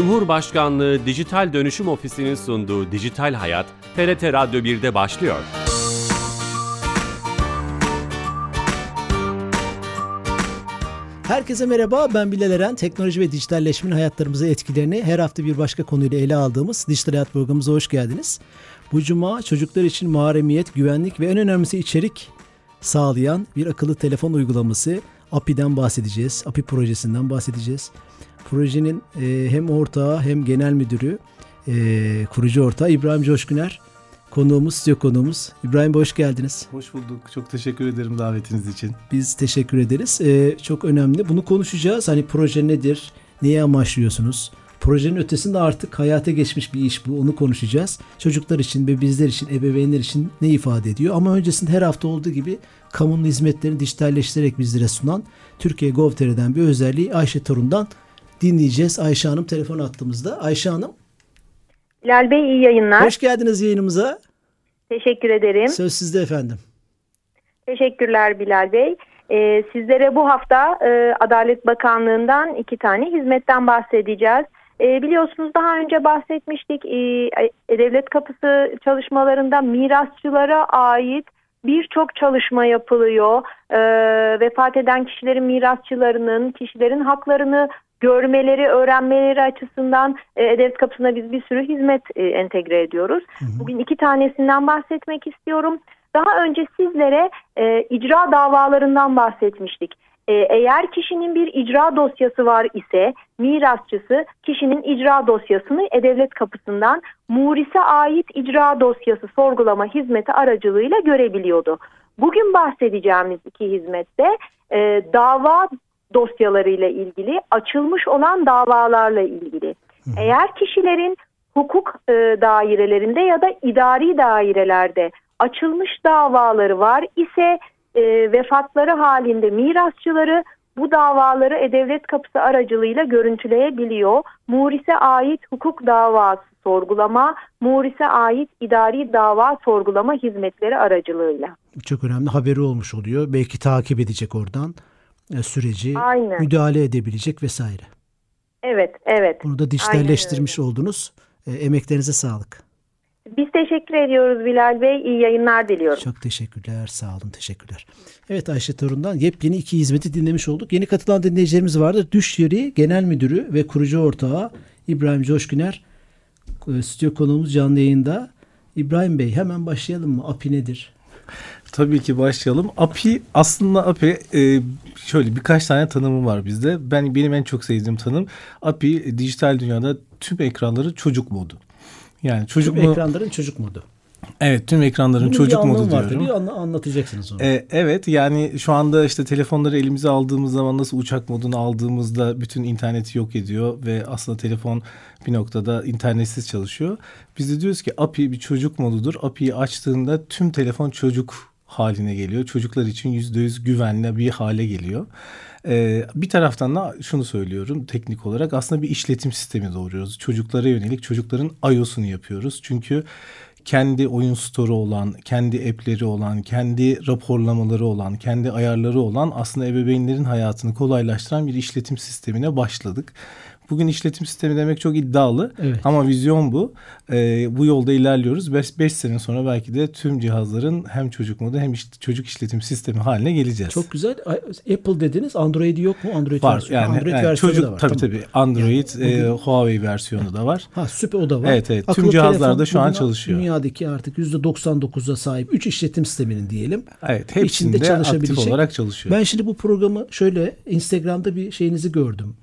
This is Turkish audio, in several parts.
Cumhurbaşkanlığı Dijital Dönüşüm Ofisi'nin sunduğu Dijital Hayat, TRT Radyo 1'de başlıyor. Herkese merhaba, ben Bilal Eren. Teknoloji ve dijitalleşmenin hayatlarımıza etkilerini her hafta bir başka konuyla ele aldığımız Dijital Hayat programımıza hoş geldiniz. Bu cuma çocuklar için mahremiyet, güvenlik ve en önemlisi içerik sağlayan bir akıllı telefon uygulaması API'den bahsedeceğiz. API projesinden bahsedeceğiz. Projenin e, hem ortağı hem genel müdürü, e, kurucu ortağı İbrahim Coşkuner. Konuğumuz, stüdyo konuğumuz. İbrahim hoş geldiniz. Hoş bulduk. Çok teşekkür ederim davetiniz için. Biz teşekkür ederiz. Ee, çok önemli. Bunu konuşacağız. Hani proje nedir? Neye amaçlıyorsunuz? Projenin ötesinde artık hayata geçmiş bir iş bu. Onu konuşacağız. Çocuklar için ve bizler için, ebeveynler için ne ifade ediyor? Ama öncesinde her hafta olduğu gibi kamunun hizmetlerini dijitalleştirerek bizlere sunan Türkiye Gov.tr'den bir özelliği Ayşe Torun'dan dinleyeceğiz. Ayşe Hanım telefon attığımızda. Ayşe Hanım. Bilal Bey iyi yayınlar. Hoş geldiniz yayınımıza. Teşekkür ederim. Söz sizde efendim. Teşekkürler Bilal Bey. Ee, sizlere bu hafta e, Adalet Bakanlığı'ndan iki tane hizmetten bahsedeceğiz. E, biliyorsunuz daha önce bahsetmiştik e, Devlet Kapısı çalışmalarında mirasçılara ait birçok çalışma yapılıyor. E, vefat eden kişilerin mirasçılarının, kişilerin haklarını görmeleri, öğrenmeleri açısından e, Devlet Kapısı'na biz bir sürü hizmet e, entegre ediyoruz. Hı hı. Bugün iki tanesinden bahsetmek istiyorum. Daha önce sizlere e, icra davalarından bahsetmiştik. E, eğer kişinin bir icra dosyası var ise mirasçısı kişinin icra dosyasını E-Devlet kapısından Muris'e ait icra dosyası sorgulama hizmeti aracılığıyla görebiliyordu. Bugün bahsedeceğimiz iki hizmette e, dava dosyalarıyla ilgili, açılmış olan davalarla ilgili. Eğer kişilerin hukuk e, dairelerinde ya da idari dairelerde açılmış davaları var ise e, vefatları halinde mirasçıları bu davaları E-Devlet Kapısı aracılığıyla görüntüleyebiliyor. Muris'e ait hukuk davası sorgulama, Muris'e ait idari dava sorgulama hizmetleri aracılığıyla. Çok önemli haberi olmuş oluyor. Belki takip edecek oradan e, süreci Aynen. müdahale edebilecek vesaire. Evet, evet. Bunu da dijitalleştirmiş oldunuz. E, emeklerinize sağlık. Biz teşekkür ediyoruz Bilal Bey. İyi yayınlar diliyorum. Çok teşekkürler. Sağ olun. Teşekkürler. Evet Ayşe Torun'dan yepyeni iki hizmeti dinlemiş olduk. Yeni katılan dinleyicilerimiz vardır. Düş Yeri Genel Müdürü ve kurucu ortağı İbrahim Coşkuner. E, stüdyo konuğumuz canlı yayında. İbrahim Bey hemen başlayalım mı? API nedir? Tabii ki başlayalım. API aslında API e, şöyle birkaç tane tanımı var bizde. Ben benim en çok sevdiğim tanım API dijital dünyada tüm ekranları çocuk modu. Yani çocuk tüm mu... ekranların çocuk modu. Evet tüm ekranların Bunun çocuk modu var diyorum. Tabii, anla, anlatacaksınız onu. Ee, evet yani şu anda işte telefonları elimize aldığımız zaman nasıl uçak modunu aldığımızda bütün interneti yok ediyor ve aslında telefon bir noktada internetsiz çalışıyor. Biz de diyoruz ki API bir çocuk modudur. API'yi açtığında tüm telefon çocuk haline geliyor. Çocuklar için yüzde yüz güvenli bir hale geliyor. Ee, bir taraftan da şunu söylüyorum teknik olarak aslında bir işletim sistemi doğuruyoruz. Çocuklara yönelik çocukların iOS'unu yapıyoruz. Çünkü kendi oyun store'u olan, kendi app'leri olan, kendi raporlamaları olan, kendi ayarları olan aslında ebeveynlerin hayatını kolaylaştıran bir işletim sistemine başladık. Bugün işletim sistemi demek çok iddialı evet. ama vizyon bu. Ee, bu yolda ilerliyoruz. 5 sene sonra belki de tüm cihazların hem çocuk modu hem işte çocuk işletim sistemi haline geleceğiz. Çok güzel. Apple dediniz. Android yok mu? Android var. Versiyonu. Yani, Android yani versiyonu çocuk, da var. Tabii tamam. tabii. Android, yani, e, Huawei versiyonu da var. Ha süper o da var. Evet evet. Akıllı tüm cihazlarda şu an çalışıyor. Dünyadaki artık %99'a sahip 3 işletim sisteminin diyelim. Evet. Hepsinde aktif olarak çalışıyor. Ben şimdi bu programı şöyle Instagram'da bir şeyinizi gördüm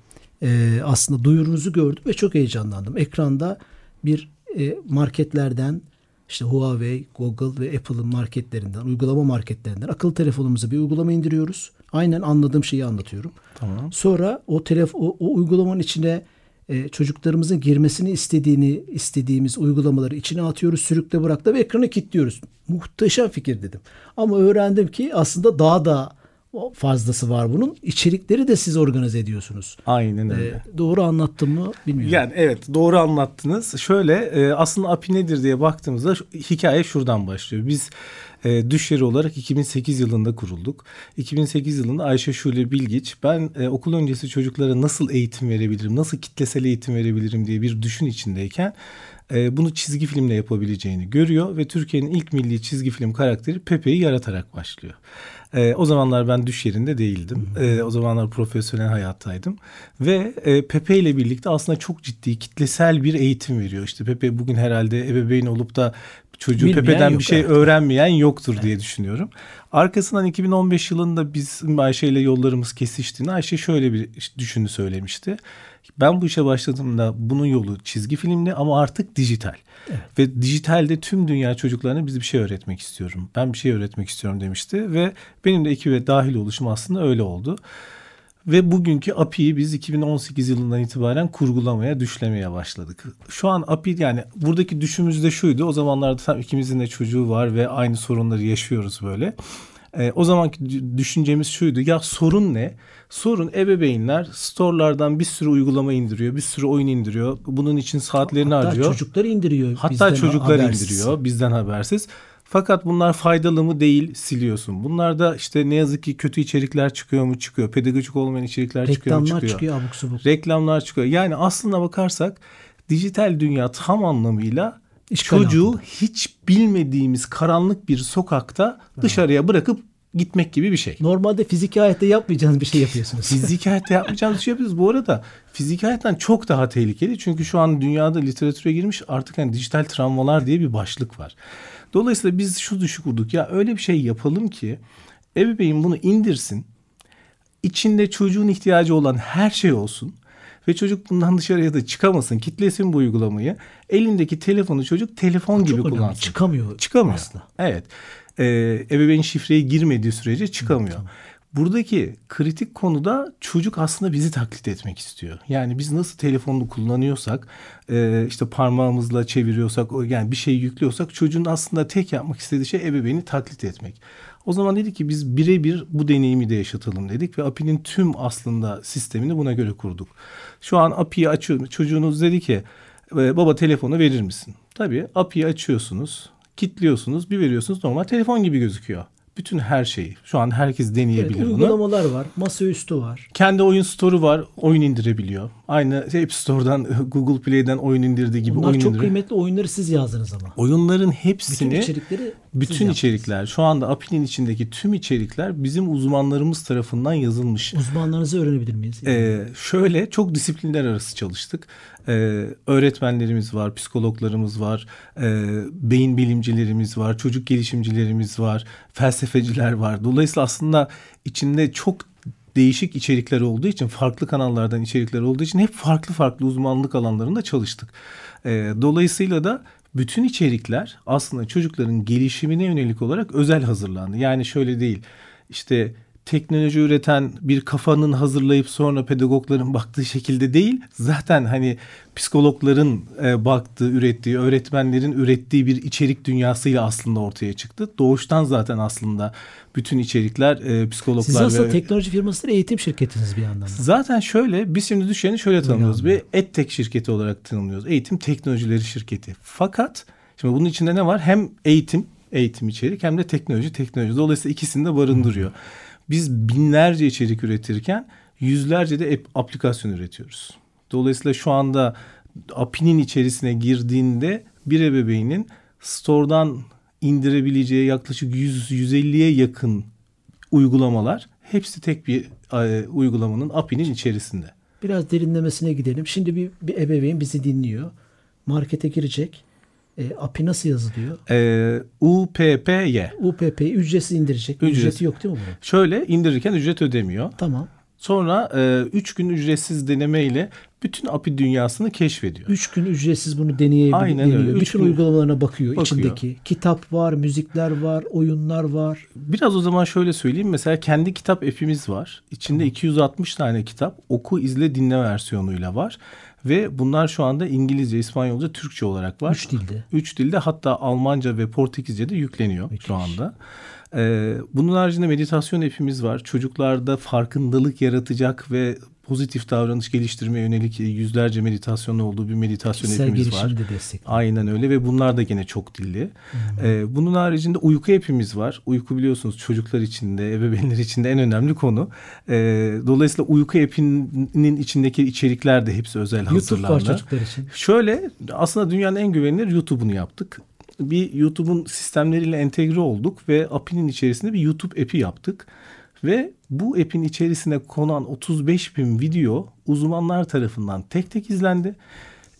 e, aslında duyurunuzu gördüm ve çok heyecanlandım. Ekranda bir e, marketlerden işte Huawei, Google ve Apple'ın marketlerinden, uygulama marketlerinden akıllı telefonumuza bir uygulama indiriyoruz. Aynen anladığım şeyi anlatıyorum. Tamam. Sonra o telef o, o uygulamanın içine e, çocuklarımızın girmesini istediğini istediğimiz uygulamaları içine atıyoruz, sürükle bırakla ve ekranı kilitliyoruz. Muhteşem fikir dedim. Ama öğrendim ki aslında daha da fazlası var bunun. İçerikleri de siz organize ediyorsunuz. Aynen öyle. Ee, doğru anlattım mı bilmiyorum. Yani evet doğru anlattınız. Şöyle e, aslında API nedir diye baktığımızda hikaye şuradan başlıyor. Biz e, düş yeri olarak 2008 yılında kurulduk. 2008 yılında Ayşe Şule Bilgiç ben e, okul öncesi çocuklara nasıl eğitim verebilirim, nasıl kitlesel eğitim verebilirim diye bir düşün içindeyken e, bunu çizgi filmle yapabileceğini görüyor ve Türkiye'nin ilk milli çizgi film karakteri Pepe'yi yaratarak başlıyor. E, o zamanlar ben düş yerinde değildim. E, o zamanlar profesyonel hayattaydım. Ve e, Pepe ile birlikte aslında çok ciddi kitlesel bir eğitim veriyor. İşte Pepe bugün herhalde ebeveyn olup da çocuğu Bilmeyen Pepe'den bir şey evet. öğrenmeyen yoktur diye düşünüyorum. Arkasından 2015 yılında biz Ayşe ile yollarımız kesiştiğinde Ayşe şöyle bir düşünü söylemişti. Ben bu işe başladığımda bunun yolu çizgi filmli ama artık dijital. Ve dijitalde tüm dünya çocuklarına biz bir şey öğretmek istiyorum. Ben bir şey öğretmek istiyorum demişti ve benim de ekibe dahil oluşum aslında öyle oldu. Ve bugünkü API'yi biz 2018 yılından itibaren kurgulamaya, düşlemeye başladık. Şu an API yani buradaki düşümüz de şuydu. O zamanlarda tam ikimizin de çocuğu var ve aynı sorunları yaşıyoruz böyle. Ee, o zamanki dü- düşüncemiz şuydu. Ya sorun ne? Sorun ebeveynler storelardan bir sürü uygulama indiriyor, bir sürü oyun indiriyor. Bunun için saatlerini Hatta harcıyor. çocuklar indiriyor. Hatta bizden çocuklar habersiz. indiriyor bizden habersiz. Fakat bunlar faydalı mı değil siliyorsun. Bunlarda işte ne yazık ki kötü içerikler çıkıyor mu çıkıyor. Pedagojik olmayan içerikler çıkıyor mu Reklamlar çıkıyor. çıkıyor abuk subuk. Reklamlar çıkıyor. Yani aslına bakarsak dijital dünya tam anlamıyla İşgal çocuğu altında. hiç bilmediğimiz karanlık bir sokakta dışarıya bırakıp gitmek gibi bir şey. Normalde fiziki hayatta yapmayacağınız bir şey yapıyorsunuz. Fiziki hayatta yapmayacağımız bir şey yapıyoruz. Bu arada fiziki hayattan çok daha tehlikeli. Çünkü şu an dünyada literatüre girmiş artık hani dijital travmalar diye bir başlık var. Dolayısıyla biz şu düşük kurduk. Ya öyle bir şey yapalım ki ebeveyn bunu indirsin. İçinde çocuğun ihtiyacı olan her şey olsun. Ve çocuk bundan dışarıya da çıkamasın. Kitlesin bu uygulamayı. Elindeki telefonu çocuk telefon gibi Çok önemli. kullansın. Çıkamıyor. Çıkamıyor. Asla. Evet. Ee, ebeveyn şifreye girmediği sürece çıkamıyor. Buradaki kritik konuda çocuk aslında bizi taklit etmek istiyor. Yani biz nasıl telefonunu kullanıyorsak, e, işte parmağımızla çeviriyorsak, yani bir şey yüklüyorsak çocuğun aslında tek yapmak istediği şey ebeveyni taklit etmek. O zaman dedik ki biz birebir bu deneyimi de yaşatalım dedik ve API'nin tüm aslında sistemini buna göre kurduk. Şu an API'yi açıyor. Çocuğunuz dedi ki e, baba telefonu verir misin? Tabii API'yi açıyorsunuz, kilitliyorsunuz, bir veriyorsunuz normal telefon gibi gözüküyor. Bütün her şeyi. Şu an herkes Evet, deneyebilir bunu. uygulamalar var. Masaüstü var. Kendi oyun store'u var. Oyun indirebiliyor. Aynı App Store'dan, Google Play'den oyun indirdiği gibi Bunlar oyun çok indire- kıymetli oyunları siz yazdınız ama. Oyunların Bütün hepsini içerikleri siz bütün yaptınız. içerikler şu anda API'nin içindeki tüm içerikler bizim uzmanlarımız tarafından yazılmış. Uzmanlarınızı öğrenebilir miyiz? Ee, şöyle çok disiplinler arası çalıştık. Ee, öğretmenlerimiz var, psikologlarımız var, e, beyin bilimcilerimiz var, çocuk gelişimcilerimiz var, felsefeciler var. Dolayısıyla aslında içinde çok değişik içerikler olduğu için, farklı kanallardan içerikler olduğu için hep farklı farklı uzmanlık alanlarında çalıştık. Ee, dolayısıyla da bütün içerikler aslında çocukların gelişimine yönelik olarak özel hazırlandı. Yani şöyle değil, işte teknoloji üreten bir kafanın hazırlayıp sonra pedagogların baktığı şekilde değil. Zaten hani psikologların e, baktığı, ürettiği, öğretmenlerin ürettiği bir içerik dünyasıyla aslında ortaya çıktı. Doğuştan zaten aslında bütün içerikler e, psikologlar Siz aslında ve... teknoloji firması değil, eğitim şirketiniz bir yandan. da. Zaten şöyle biz şimdi düşeni şöyle tanımlıyoruz. Bir edtech şirketi olarak tanımlıyoruz. Eğitim teknolojileri şirketi. Fakat şimdi bunun içinde ne var? Hem eğitim, eğitim içerik hem de teknoloji, teknoloji. Dolayısıyla ikisini de barındırıyor. Biz binlerce içerik üretirken yüzlerce de ap- aplikasyon üretiyoruz. Dolayısıyla şu anda API'nin içerisine girdiğinde bir ebeveynin store'dan indirebileceği yaklaşık 100-150'ye yakın uygulamalar hepsi tek bir uygulamanın API'nin içerisinde. Biraz derinlemesine gidelim. Şimdi bir, bir ebeveyn bizi dinliyor. Markete girecek. E, API nasıl yazılıyor? E, UPPY. UPP'yi ücretsiz indirecek. Ücretsiz. Ücreti yok değil mi bunun? Şöyle indirirken ücret ödemiyor. Tamam. Sonra 3 gün ücretsiz denemeyle bütün API dünyasını keşfediyor. Üç gün ücretsiz bunu deneyebiliyor. Aynen öyle. Üç Bütün gün- uygulamalarına bakıyor, Bakıyor. içindeki. Kitap var, müzikler var, oyunlar var. Biraz o zaman şöyle söyleyeyim. Mesela kendi kitap app'imiz var. İçinde 260 tane kitap oku, izle, dinle versiyonuyla var. Ve bunlar şu anda İngilizce, İspanyolca, Türkçe olarak var. Üç dilde. Üç dilde hatta Almanca ve Portekizce de yükleniyor Müthiş. şu anda. Ee, bunun haricinde meditasyon app'imiz var. Çocuklarda farkındalık yaratacak ve pozitif davranış geliştirmeye yönelik yüzlerce meditasyonun olduğu bir meditasyon Kişisel app'imiz var. de. Aynen öyle ve bunlar da gene çok dilli. Ee, bunun haricinde uyku app'imiz var. Uyku biliyorsunuz çocuklar için de ebeveynler için de en önemli konu. Ee, dolayısıyla uyku app'inin içindeki içerikler de hepsi özel YouTube hazırlandı. var çocuklar için. Şöyle aslında dünyanın en güvenilir YouTube'unu yaptık. Bir YouTube'un sistemleriyle entegre olduk ve API'nin içerisinde bir YouTube app'i yaptık. Ve bu app'in içerisine konan 35 bin video uzmanlar tarafından tek tek izlendi.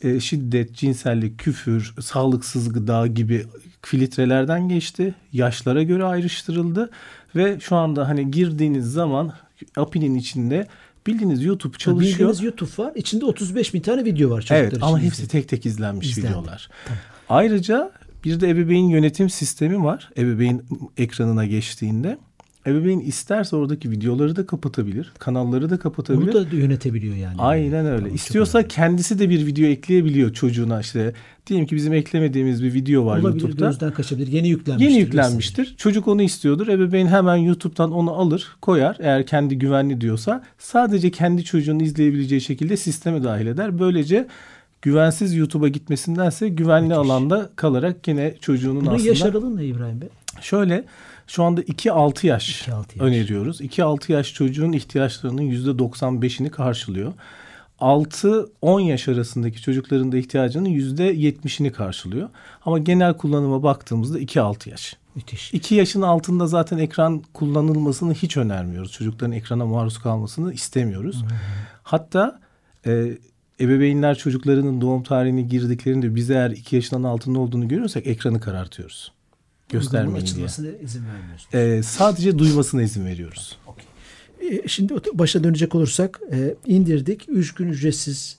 E, şiddet, cinsellik, küfür, sağlıksız gıda gibi filtrelerden geçti. Yaşlara göre ayrıştırıldı. Ve şu anda hani girdiğiniz zaman API'nin içinde bildiğiniz YouTube çalışıyor. Bildiğiniz YouTube var. İçinde 35 bin tane video var çocuklar Evet ama hepsi tek tek izlenmiş İzlendi. videolar. Ayrıca bir de ebeveyn yönetim sistemi var. Ebeveyn ekranına geçtiğinde. Ebeveyn isterse oradaki videoları da kapatabilir. Kanalları da kapatabilir. Bunu da yönetebiliyor yani. Aynen öyle. Tamam, İstiyorsa kendisi de bir video ekleyebiliyor çocuğuna işte. Diyelim ki bizim eklemediğimiz bir video var Olabilir, YouTube'da. gözden kaçabilir. Yeni yüklenmiştir. Yeni yüklenmiştir. Çocuk onu istiyordur. Ebeveyn hemen YouTube'dan onu alır, koyar. Eğer kendi güvenli diyorsa sadece kendi çocuğunu izleyebileceği şekilde sisteme dahil eder. Böylece güvensiz YouTube'a gitmesindense güvenli Müthiş. alanda kalarak yine çocuğunun Bunun aslında yaş aralığı ne İbrahim Bey? şöyle şu anda 2-6 yaş, 2-6 yaş. öneriyoruz. 2-6 yaş çocuğun ihtiyaçlarının %95'ini karşılıyor. 6-10 yaş arasındaki çocukların da ihtiyacının %70'ini karşılıyor. Ama genel kullanıma baktığımızda 2-6 yaş. Müthiş. 2 yaşın altında zaten ekran kullanılmasını hiç önermiyoruz. Çocukların ekrana maruz kalmasını istemiyoruz. Hatta e, ebeveynler çocuklarının doğum tarihini girdiklerinde biz eğer 2 yaşından altında olduğunu görüyorsak ekranı karartıyoruz. Göstermeyin diye. izin vermiyorsunuz. E, sadece duymasına izin veriyoruz. E, Şimdi o- başa dönecek olursak e, indirdik. Üç gün ücretsiz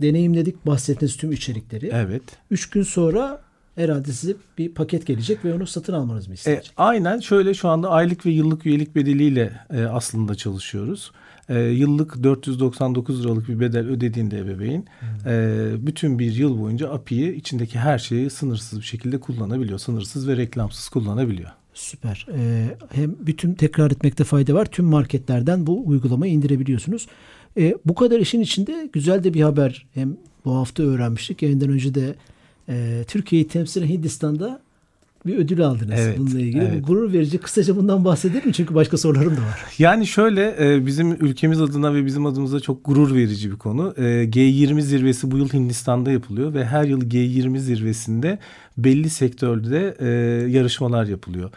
deneyimledik bahsettiğiniz tüm içerikleri. Evet. Üç gün sonra herhalde size bir paket gelecek ve onu satın almanız mı E, isteyecek? aynen şöyle şu anda aylık ve yıllık üyelik bedeliyle e, aslında çalışıyoruz. E, yıllık 499 liralık bir bedel ödediğinde ebeveyn e, bütün bir yıl boyunca API'yi içindeki her şeyi sınırsız bir şekilde kullanabiliyor. Sınırsız ve reklamsız kullanabiliyor. Süper. E, hem bütün tekrar etmekte fayda var. Tüm marketlerden bu uygulamayı indirebiliyorsunuz. E, bu kadar işin içinde güzel de bir haber. Hem bu hafta öğrenmiştik. Yayından önce de e, Türkiye'yi temsilen Hindistan'da bir ödül aldınız Evet, bununla ilgili. evet. Gurur verici. Kısaca bundan bahsedelim mi? Çünkü başka sorularım da var. Yani şöyle e, bizim ülkemiz adına ve bizim adımıza çok gurur verici bir konu. E, G20 zirvesi bu yıl Hindistan'da yapılıyor ve her yıl G20 zirvesinde belli sektörde e, yarışmalar yapılıyor.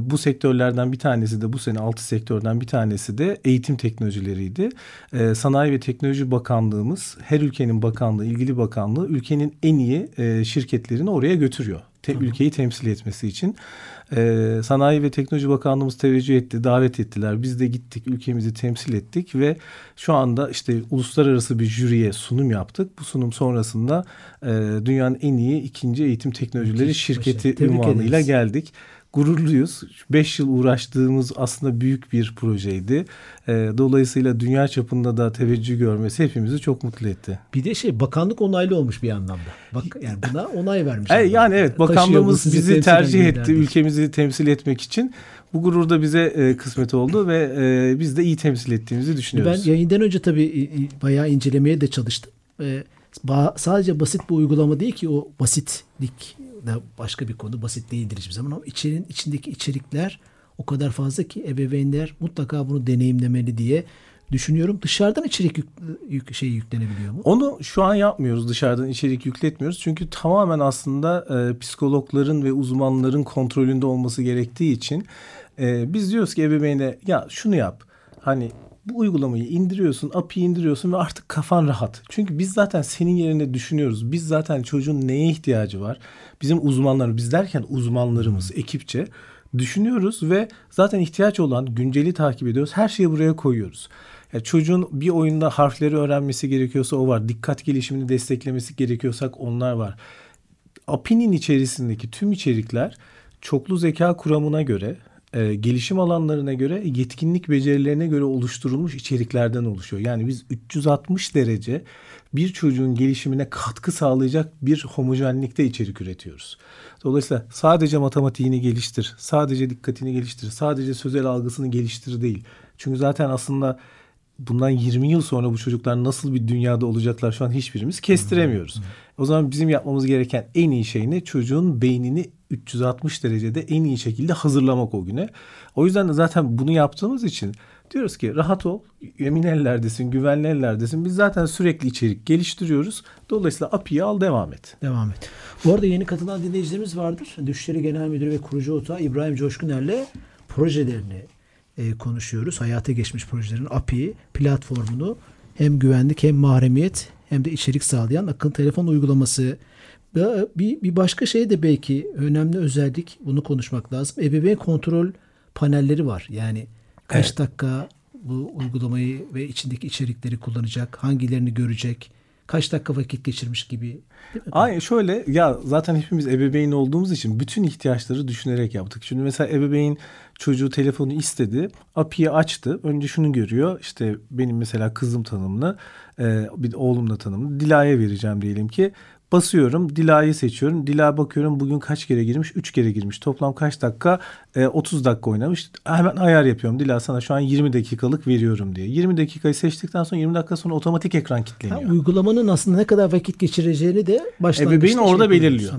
Bu sektörlerden bir tanesi de bu sene 6 sektörden bir tanesi de eğitim teknolojileriydi. Sanayi ve Teknoloji Bakanlığımız her ülkenin bakanlığı, ilgili bakanlığı ülkenin en iyi şirketlerini oraya götürüyor. Te, ülkeyi temsil etmesi için. Ee, Sanayi ve Teknoloji Bakanlığımız teveccüh etti, davet ettiler. Biz de gittik, ülkemizi temsil ettik ve şu anda işte uluslararası bir jüriye sunum yaptık. Bu sunum sonrasında e, dünyanın en iyi ikinci eğitim teknolojileri Müthiş şirketi başarı. Tebrik ünvanıyla ederiz. geldik. Gururluyuz. 5 yıl uğraştığımız aslında büyük bir projeydi. Ee, dolayısıyla dünya çapında da teveccüh görmesi hepimizi çok mutlu etti. Bir de şey bakanlık onaylı olmuş bir anlamda. Bak yani buna onay vermiş. E, yani evet bakanlığımız bizi tercih etti ülkemizi temsil etmek için. Bu gurur da bize e, kısmet oldu ve e, biz de iyi temsil ettiğimizi Ben düşünüyoruz. yayından önce tabii e, e, bayağı incelemeye de çalıştım. Ee, ba- sadece basit bir uygulama değil ki o basitlik de başka bir konu. Basit değildir hiçbir zaman ama içerinin içindeki içerikler o kadar fazla ki ebeveynler mutlaka bunu deneyimlemeli diye düşünüyorum. Dışarıdan içerik yük, yük- şey yüklenebiliyor mu? Onu şu an yapmıyoruz dışarıdan içerik yükletmiyoruz. Çünkü tamamen aslında e, psikologların ve uzmanların kontrolünde olması gerektiği için e, biz diyoruz ki ebeveyne ya şunu yap. Hani bu uygulamayı indiriyorsun, API'yi indiriyorsun ve artık kafan rahat. Çünkü biz zaten senin yerine düşünüyoruz. Biz zaten çocuğun neye ihtiyacı var? Bizim uzmanlar, biz derken uzmanlarımız ekipçe düşünüyoruz ve zaten ihtiyaç olan günceli takip ediyoruz. Her şeyi buraya koyuyoruz. Ya çocuğun bir oyunda harfleri öğrenmesi gerekiyorsa o var. Dikkat gelişimini desteklemesi gerekiyorsak onlar var. API'nin içerisindeki tüm içerikler çoklu zeka kuramına göre e, gelişim alanlarına göre, yetkinlik becerilerine göre oluşturulmuş içeriklerden oluşuyor. Yani biz 360 derece bir çocuğun gelişimine katkı sağlayacak bir homojenlikte içerik üretiyoruz. Dolayısıyla sadece matematiğini geliştir, sadece dikkatini geliştir, sadece sözel algısını geliştir değil. Çünkü zaten aslında bundan 20 yıl sonra bu çocuklar nasıl bir dünyada olacaklar şu an hiçbirimiz kestiremiyoruz. O zaman bizim yapmamız gereken en iyi şey ne? Çocuğun beynini 360 derecede en iyi şekilde hazırlamak o güne. O yüzden de zaten bunu yaptığımız için diyoruz ki rahat ol, emin ellerdesin, güvenli ellerdesin. Biz zaten sürekli içerik geliştiriyoruz. Dolayısıyla API'yi al devam et. Devam et. Bu arada yeni katılan dinleyicilerimiz vardır. Düşleri Genel Müdürü ve kurucu ortağı İbrahim Coşkuner'le projelerini e, konuşuyoruz. Hayata geçmiş projelerin API platformunu hem güvenlik hem mahremiyet hem de içerik sağlayan akıllı telefon uygulaması. Bir, bir başka şey de belki önemli özellik bunu konuşmak lazım. Ebeveyn kontrol panelleri var. Yani kaç evet. dakika bu uygulamayı ve içindeki içerikleri kullanacak, hangilerini görecek, kaç dakika vakit geçirmiş gibi. Aynen şöyle ya zaten hepimiz ebeveyn olduğumuz için bütün ihtiyaçları düşünerek yaptık. Şimdi mesela ebeveyn çocuğu telefonu istedi. API'yi açtı. Önce şunu görüyor. İşte benim mesela kızım tanımlı. E, bir oğlum da tanımlı. Dila'ya vereceğim diyelim ki. Basıyorum. Dila'yı seçiyorum. Dila bakıyorum bugün kaç kere girmiş? Üç kere girmiş. Toplam kaç dakika? E, 30 dakika oynamış. Hemen ayar yapıyorum. Dila sana şu an 20 dakikalık veriyorum diye. 20 dakikayı seçtikten sonra 20 dakika sonra otomatik ekran kilitleniyor. Ha, uygulamanın aslında ne kadar vakit geçireceğini de başlangıçta Ebeveyn orada şey belirliyor.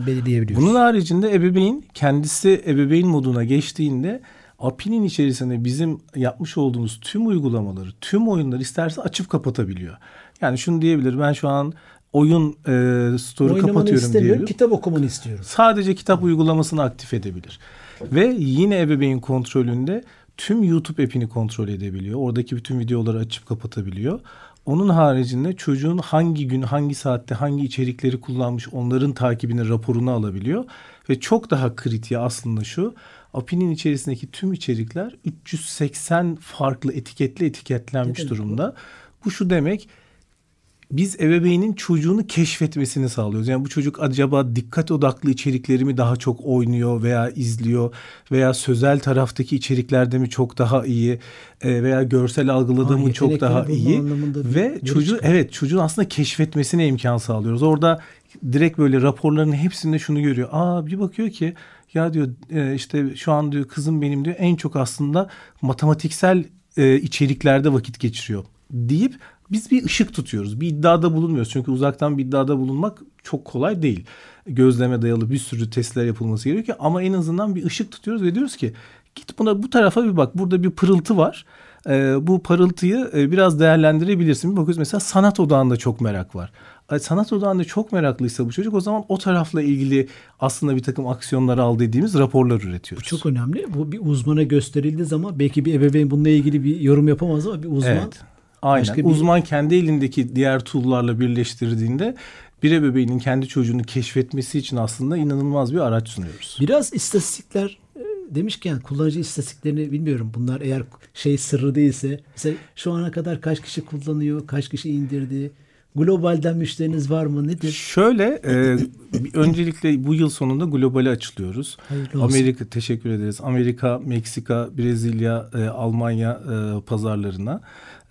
Bunun haricinde ebeveyn kendisi ebeveyn moduna geçtiğinde API'nin içerisinde bizim yapmış olduğumuz tüm uygulamaları, tüm oyunları isterse açıp kapatabiliyor. Yani şunu diyebilir ben şu an oyun e, store'u Oynamanı kapatıyorum diyebilir. Kitap okumanı istiyorum. Sadece kitap uygulamasını aktif edebilir. Ve yine ebeveyn kontrolünde tüm YouTube app'ini kontrol edebiliyor. Oradaki bütün videoları açıp kapatabiliyor. Onun haricinde çocuğun hangi gün, hangi saatte, hangi içerikleri kullanmış onların takibini, raporunu alabiliyor. Ve çok daha kritiği aslında şu. API'nin içerisindeki tüm içerikler 380 farklı etiketle etiketlenmiş durumda. Bu şu demek biz ebeveynin çocuğunu keşfetmesini sağlıyoruz. Yani bu çocuk acaba dikkat odaklı içerikleri mi daha çok oynuyor veya izliyor veya sözel taraftaki içeriklerde mi çok daha iyi e, veya görsel algıladığı mı çok daha iyi ve çocuğu evet çocuğun aslında keşfetmesine imkan sağlıyoruz. Orada direkt böyle raporların hepsinde şunu görüyor. Aa bir bakıyor ki ya diyor e, işte şu an diyor kızım benim diyor en çok aslında matematiksel e, içeriklerde vakit geçiriyor deyip biz bir ışık tutuyoruz. Bir iddiada bulunmuyoruz. Çünkü uzaktan bir iddiada bulunmak çok kolay değil. Gözleme dayalı bir sürü testler yapılması gerekiyor. Ama en azından bir ışık tutuyoruz ve diyoruz ki git buna bu tarafa bir bak. Burada bir pırıltı var. Ee, bu parıltıyı e, biraz değerlendirebilirsin. Bir bakıyoruz mesela sanat odağında çok merak var. Sanat odağında çok meraklıysa bu çocuk o zaman o tarafla ilgili aslında bir takım aksiyonlar al dediğimiz raporlar üretiyoruz. Bu çok önemli. Bu bir uzmana gösterildiği zaman belki bir ebeveyn bununla ilgili bir yorum yapamaz ama bir uzman evet. Aynen. Başka bir... Uzman kendi elindeki diğer tool'larla birleştirdiğinde bir ebeveynin kendi çocuğunu keşfetmesi için aslında inanılmaz bir araç sunuyoruz. Biraz istatistikler e, demişken kullanıcı istatistiklerini bilmiyorum. Bunlar eğer şey sırrı değilse mesela şu ana kadar kaç kişi kullanıyor, kaç kişi indirdi, Globalden müşteriniz var mı? Nedir? Şöyle e, öncelikle bu yıl sonunda globale açılıyoruz. Amerika teşekkür ederiz. Amerika, Meksika, Brezilya, e, Almanya e, pazarlarına.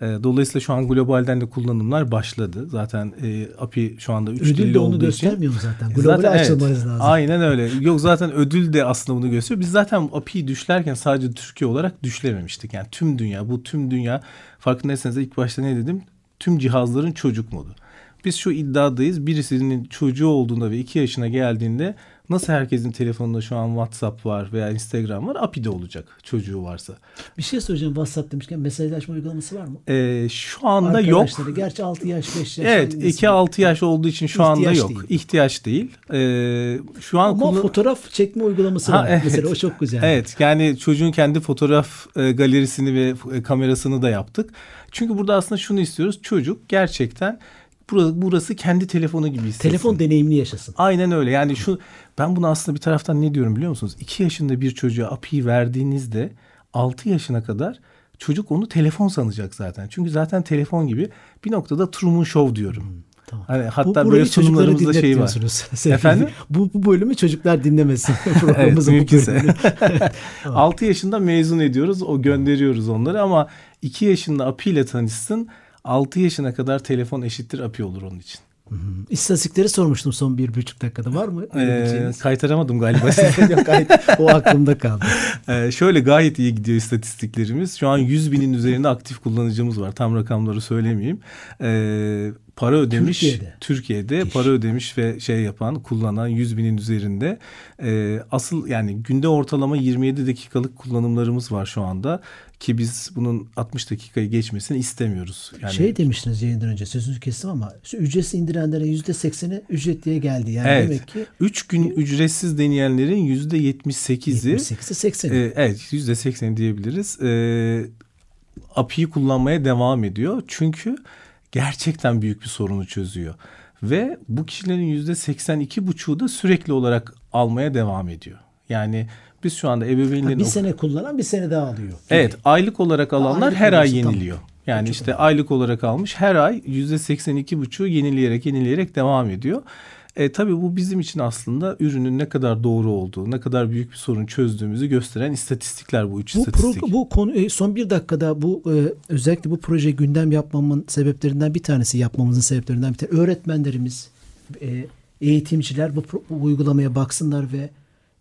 E, dolayısıyla şu an globalden de kullanımlar başladı. Zaten e, API şu anda 3 dilli de onu göstermiyor mu zaten? Globale zaten, açılmanız evet, lazım. Aynen öyle. Yok zaten ödül de aslında bunu gösteriyor. Biz zaten API'yi düşlerken sadece Türkiye olarak düşlememiştik. Yani tüm dünya, bu tüm dünya farkındaysanız ilk başta ne dedim? Tüm cihazların çocuk modu. Biz şu iddiadayız. Birisinin çocuğu olduğunda ve iki yaşına geldiğinde nasıl herkesin telefonunda şu an WhatsApp var veya Instagram var API'de olacak çocuğu varsa. Bir şey söyleyeceğim WhatsApp demişken mesajlaşma uygulaması var mı? Ee, şu anda yok. Gerçi 6 yaş 5 yaş. Evet 2-6 yaş olduğu için şu anda yok. Değil. İhtiyaç değil. Ee, şu an Ama kullan... fotoğraf çekme uygulaması ha, var. Evet. Mesela o çok güzel. Evet yani çocuğun kendi fotoğraf e, galerisini ve e, kamerasını da yaptık. Çünkü burada aslında şunu istiyoruz. Çocuk gerçekten burası, burası kendi telefonu gibi hissetsin. Telefon deneyimini yaşasın. Aynen öyle. Yani şu ben bunu aslında bir taraftan ne diyorum biliyor musunuz? 2 yaşında bir çocuğa API'yi verdiğinizde 6 yaşına kadar çocuk onu telefon sanacak zaten. Çünkü zaten telefon gibi bir noktada Truman Show diyorum. Hmm. Tamam. Hani hatta bu, böyle sunumlarımızda şey var. Efendim? Bu, bu bölümü çocuklar dinlemesin. Evet, Programımızın bu mümkünse. bölümünü. 6 yaşında mezun ediyoruz. O gönderiyoruz onları ama 2 yaşında API ile tanışsın. 6 yaşına kadar telefon eşittir API olur onun için. İstatistikleri sormuştum son bir buçuk dakikada. Var mı? Ee, kaytaramadım galiba. Yok, gayet o aklımda kaldı. Ee, şöyle gayet iyi gidiyor istatistiklerimiz. Şu an 100 binin üzerinde aktif kullanıcımız var. Tam rakamları söylemeyeyim. Ee, para ödemiş. Türkiye'de. Türkiye'de para ödemiş ve şey yapan, kullanan 100 binin üzerinde. Ee, asıl yani günde ortalama 27 dakikalık kullanımlarımız var şu anda. Ki biz bunun 60 dakikayı geçmesini istemiyoruz. Yani Şey demiştiniz yayından önce sözünüzü kestim ama şu ücretsiz indirenlere yüzde sekseni ücretliye geldi. Yani Evet. demek ki 3 gün ücretsiz deneyenlerin %78'i 78'i 80'i. Ee, evet yüzde seksen diyebiliriz. Ee, API'yi kullanmaya devam ediyor. Çünkü gerçekten büyük bir sorunu çözüyor. Ve bu kişilerin yüzde seksen iki buçuğu da sürekli olarak almaya devam ediyor. Yani biz şu anda Ha, ebeveynlerin... bir sene kullanan bir sene daha alıyor. Evet aylık olarak alanlar aylık her ay alıyorsa tamam. yeniliyor. Yani Çok işte aylık olarak almış her ay yüzde seksen iki buçuğu yenileyerek yenileyerek devam ediyor. E, tabii bu bizim için aslında ürünün ne kadar doğru olduğu, ne kadar büyük bir sorun çözdüğümüzü gösteren istatistikler bu üç Bu, istatistik. pro, bu konu e, son bir dakikada bu e, özellikle bu proje gündem yapmamın sebeplerinden bir tanesi yapmamızın sebeplerinden bir tanesi öğretmenlerimiz, e, eğitimciler bu, bu uygulamaya baksınlar ve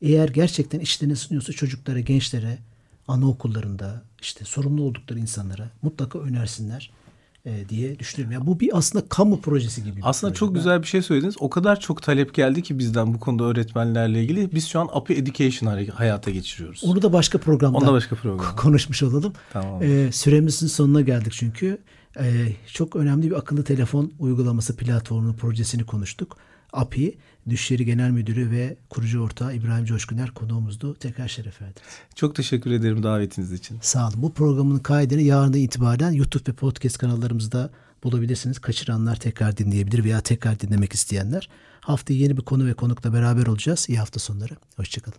eğer gerçekten işlerine sunuyorsa çocuklara, gençlere, anaokullarında işte sorumlu oldukları insanlara mutlaka önersinler e, diye düşünüyorum. Yani bu bir aslında kamu projesi gibi. Aslında proje. çok güzel bir şey söylediniz. O kadar çok talep geldi ki bizden bu konuda öğretmenlerle ilgili. Biz şu an API Education hay- hayata geçiriyoruz. Onu da başka programda Onda başka program. konuşmuş olalım. Tamam. Ee, süremizin sonuna geldik çünkü. Ee, çok önemli bir akıllı telefon uygulaması platformunun projesini konuştuk. API, Düşleri Genel Müdürü ve kurucu ortağı İbrahim Coşkuner konuğumuzdu. Tekrar şeref verdiniz. Çok teşekkür ederim davetiniz için. Sağ olun. Bu programın kaydını yarından itibaren YouTube ve podcast kanallarımızda bulabilirsiniz. Kaçıranlar tekrar dinleyebilir veya tekrar dinlemek isteyenler. Haftaya yeni bir konu ve konukla beraber olacağız. İyi hafta sonları. Hoşçakalın.